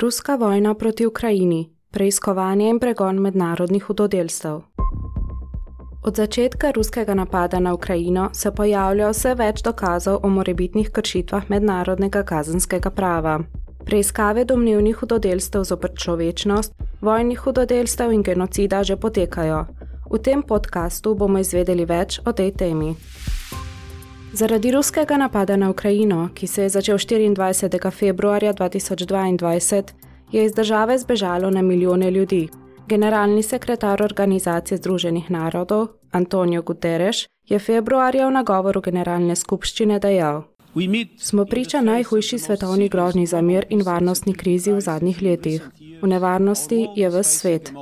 Ruska vojna proti Ukrajini, preiskovanje in pregon mednarodnih hudodelstev. Od začetka ruskega napada na Ukrajino se pojavlja vse več dokazov o morebitnih kršitvah mednarodnega kazenskega prava. Preiskave domnevnih hudodelstev zopr človečnost, vojnih hudodelstev in genocida že potekajo. V tem podkastu bomo izvedeli več o tej temi. Zaradi ruskega napada na Ukrajino, ki se je začel 24. februarja 2022, je iz države zbežalo na milijone ljudi. Generalni sekretar Organizacije Združenih narodov Antonijo Guterres je februarja v nagovoru Generalne skupščine dejal: Smo priča najhujši svetovni grožnji za mir in varnostni krizi v zadnjih letih. V nevarnosti je v svet.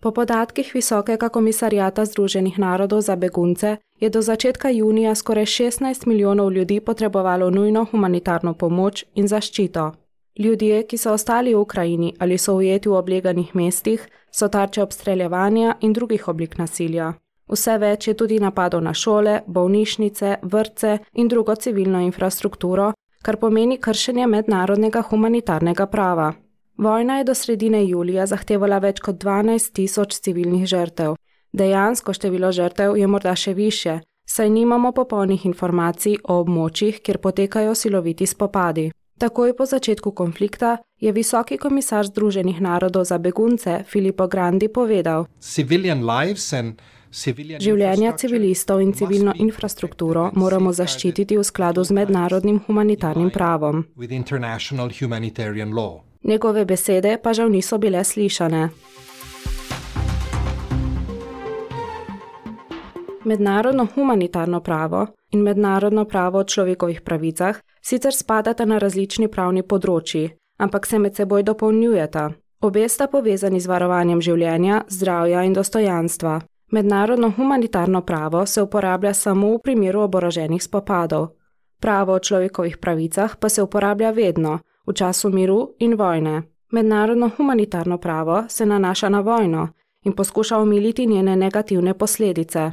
Po podatkih Visokega komisarjata Združenih narodov za begunce je do začetka junija skoraj 16 milijonov ljudi potrebovalo nujno humanitarno pomoč in zaščito. Ljudje, ki so ostali v Ukrajini ali so ujeti v obleganih mestih, so tarče obstreljevanja in drugih oblik nasilja. Vse več je tudi napadov na šole, bolnišnice, vrtce in drugo civilno infrastrukturo, kar pomeni kršenje mednarodnega humanitarnega prava. Vojna je do sredine julija zahtevala več kot 12 tisoč civilnih žrtev. Dejansko število žrtev je morda še više, saj nimamo popolnih informacij o območjih, kjer potekajo siloviti spopadi. Takoj po začetku konflikta je visoki komisar Združenih narodov za begunce Filippo Grandi povedal: Življenja civilistov in civilno infrastrukturo moramo zaščititi v skladu z mednarodnim humanitarnim pravom. Njegove besede pa žal niso bile slišane. Mednarodno humanitarno pravo in mednarodno pravo o človekovih pravicah sicer spadata na različni pravni področji, ampak se med seboj dopolnjujeta. Obe sta povezani z varovanjem življenja, zdravja in dostojanstva. Mednarodno humanitarno pravo se uporablja samo v primeru oboroženih spopadov. Pravo o človekovih pravicah pa se uporablja vedno, v času miru in vojne. Mednarodno humanitarno pravo se nanaša na vojno in poskuša omiliti njene negativne posledice.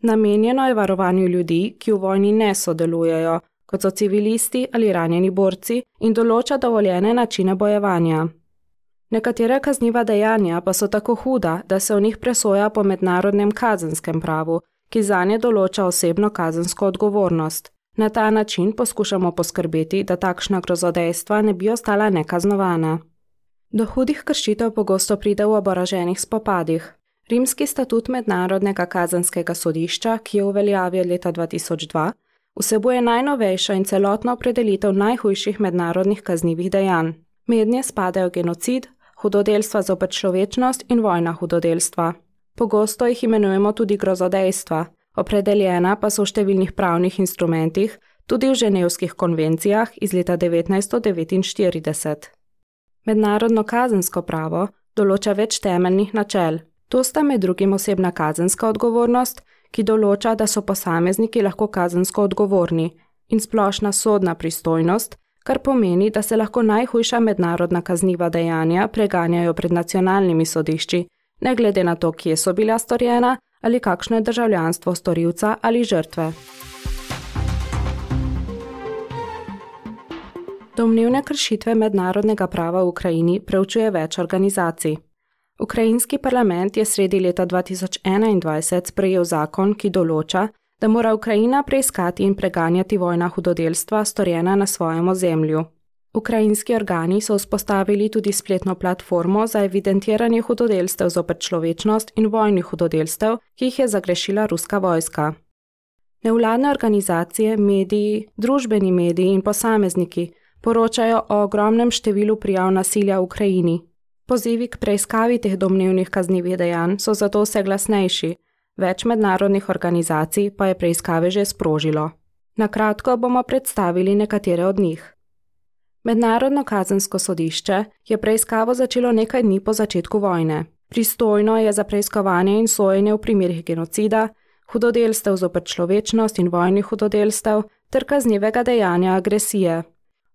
Namenjeno je varovanju ljudi, ki v vojni ne sodelujejo, kot so civilisti ali ranjeni borci, in določa dovoljene načine bojevanja. Nekatera kazniva dejanja pa so tako huda, da se v njih presoja po mednarodnem kazenskem pravu, ki za nje določa osebno kazensko odgovornost. Na ta način poskušamo poskrbeti, da takšna grozodejstva ne bi ostala nekaznovana. Do hudih kršitev pogosto pride v oboroženih spopadih. Rimski statut Mednarodnega kazanskega sodišča, ki je uveljavil leta 2002, vsebuje najnovejšo in celotno opredelitev najhujših mednarodnih kaznjivih dejanj. Mednje spadajo genocid, hudodelstva zopet človečnost in vojna hudodelstva. Pogosto jih imenujemo tudi grozodejstva, opredeljena pa so v številnih pravnih instrumentih, tudi v ženevskih konvencijah iz leta 1949. Mednarodno kazensko pravo določa več temeljnih načel. To sta med drugim osebna kazenska odgovornost, ki določa, da so posamezniki lahko kazensko odgovorni, in splošna sodna pristojnost, kar pomeni, da se lahko najhujša mednarodna kazniva dejanja preganjajo pred nacionalnimi sodišči, ne glede na to, kje so bila storjena ali kakšno je državljanstvo storilca ali žrtve. Domnevne kršitve mednarodnega prava v Ukrajini preučuje več organizacij. Ukrajinski parlament je sredi leta 2021 sprejel zakon, ki določa, da mora Ukrajina preiskati in preganjati vojna hudodelstva storjena na svojem ozemlju. Ukrajinski organi so vzpostavili tudi spletno platformo za evidentiranje hudodelstev zopet človečnost in vojnih hudodelstev, ki jih je zagrešila ruska vojska. Nevladne organizacije, mediji, družbeni mediji in posamezniki poročajo o ogromnem številu prijav nasilja v Ukrajini. Pozivi k preiskavi teh domnevnih kaznjivih dejanj so zato vse glasnejši, več mednarodnih organizacij pa je preiskave že sprožilo. Na kratko bomo predstavili nekatere od njih. Mednarodno kazensko sodišče je preiskavo začelo nekaj dni po začetku vojne. Pristojno je za preiskovanje in sojenje v primerih genocida, hudodelstev zopet človečnost in vojnih hudodelstev ter kaznjivega dejanja agresije.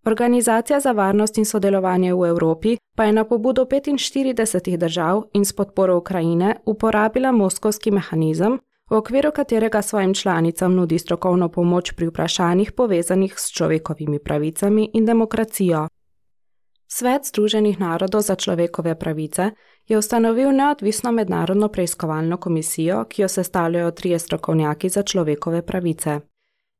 Organizacija za varnost in sodelovanje v Evropi pa je na pobudo 45 držav in s podporo Ukrajine uporabila moskovski mehanizem, v okviru katerega svojim članicam nudi strokovno pomoč pri vprašanjih povezanih s človekovimi pravicami in demokracijo. Svet Združenih narodov za človekove pravice je ustanovil neodvisno mednarodno preiskovalno komisijo, ki jo sestavljajo trije strokovnjaki za človekove pravice.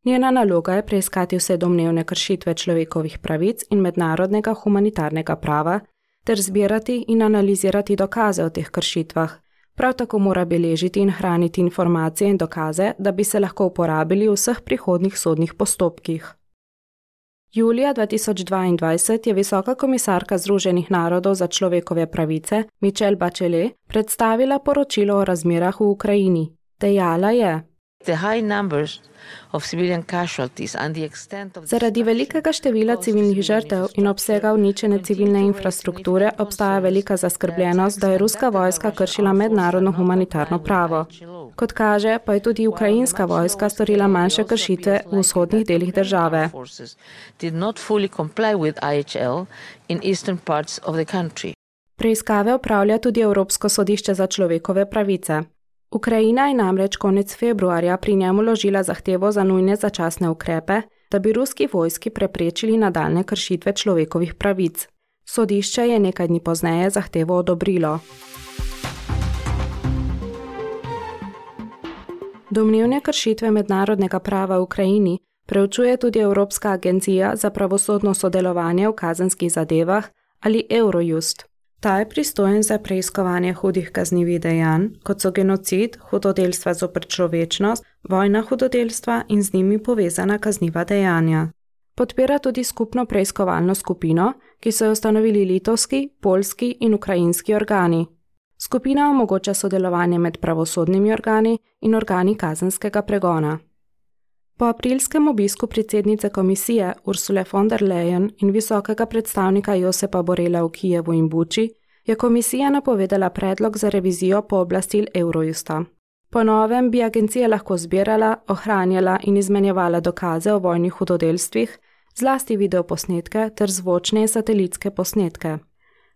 Njena naloga je preiskati vse domnevne kršitve človekovih pravic in mednarodnega humanitarnega prava ter zbirati in analizirati dokaze o teh kršitvah. Prav tako mora beležiti in hraniti informacije in dokaze, da bi se lahko uporabili v vseh prihodnih sodnih postopkih. Julija 2022 je visoka komisarka Združenih narodov za človekove pravice Michelle Bachelet predstavila poročilo o razmerah v Ukrajini. Dejala je: Zaradi velikega števila civilnih žrtev in obsega uničene civilne infrastrukture obstaja velika zaskrbljenost, da je ruska vojska kršila mednarodno humanitarno pravo. Kot kaže, pa je tudi ukrajinska vojska storila manjše kršitve v vzhodnih delih države. Preiskave upravlja tudi Evropsko sodišče za človekove pravice. Ukrajina je namreč konec februarja pri njemu ložila zahtevo za nujne začasne ukrepe, da bi ruski vojski preprečili nadaljne kršitve človekovih pravic. Sodišče je nekaj dni pozneje zahtevo odobrilo. Domnevne kršitve mednarodnega prava v Ukrajini preučuje tudi Evropska agencija za pravosodno sodelovanje v kazenskih zadevah ali Eurojust. Ta je pristojen za preiskovanje hudih kaznjivih dejanj, kot so genocid, hudodelstva zoper človečnost, vojna hudodelstva in z njimi povezana kazniva dejanja. Podpira tudi skupno preiskovalno skupino, ki so jo ustanovili litovski, polski in ukrajinski organi. Skupina omogoča sodelovanje med pravosodnimi organi in organi kazenskega pregona. Po aprilskem obisku predsednice komisije Ursule von der Leyen in visokega predstavnika Josepa Borela v Kijevu in Buči je komisija napovedala predlog za revizijo pooblastil Eurojusta. Po novem bi agencija lahko zbirala, ohranjala in izmenjevala dokaze o vojnih hudodelstvih, zlasti videoposnetke ter zvočne in satelitske posnetke.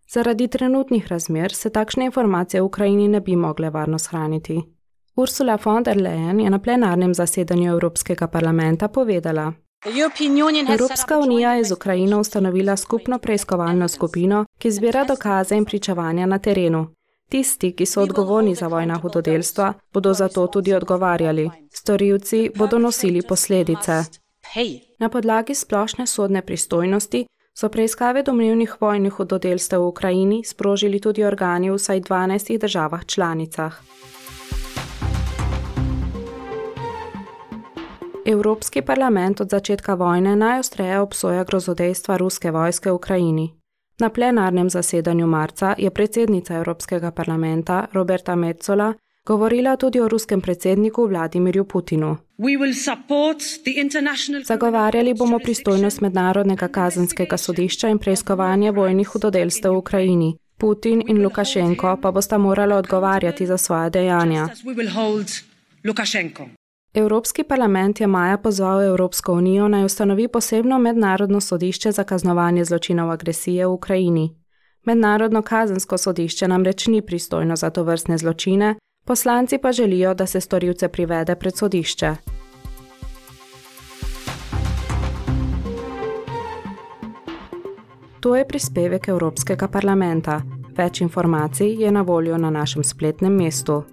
Zaradi trenutnih razmer se takšne informacije v Ukrajini ne bi mogle varno shraniti. Ursula von der Leyen je na plenarnem zasedanju Evropskega parlamenta povedala: Evropska unija je z Ukrajino ustanovila skupno preiskovalno skupino, ki zbira dokaze in pričevanja na terenu. Tisti, ki so odgovorni za vojna hudodelstva, bodo za to tudi odgovarjali. Storilci bodo nosili posledice. Na podlagi splošne sodne pristojnosti so preiskave domnevnih vojnih hudodelstev v Ukrajini sprožili tudi organi v vsaj 12 državah članicah. Evropski parlament od začetka vojne najostreje obsoja grozodejstva ruske vojske v Ukrajini. Na plenarnem zasedanju marca je predsednica Evropskega parlamenta Roberta Metzola govorila tudi o ruskem predsedniku Vladimirju Putinu. Zagovarjali bomo pristojnost Mednarodnega kazenskega sodišča in preiskovanje vojnih hudodelstev v Ukrajini. Putin in Lukašenko pa bosta morala odgovarjati za svoje dejanja. Evropski parlament je maja pozval Evropsko unijo naj ustanovi posebno mednarodno sodišče za kaznovanje zločinov agresije v Ukrajini. Mednarodno kazensko sodišče namreč ni pristojno za to vrstne zločine, poslanci pa želijo, da se storilce privede pred sodišče. To je prispevek Evropskega parlamenta. Več informacij je na voljo na našem spletnem mestu.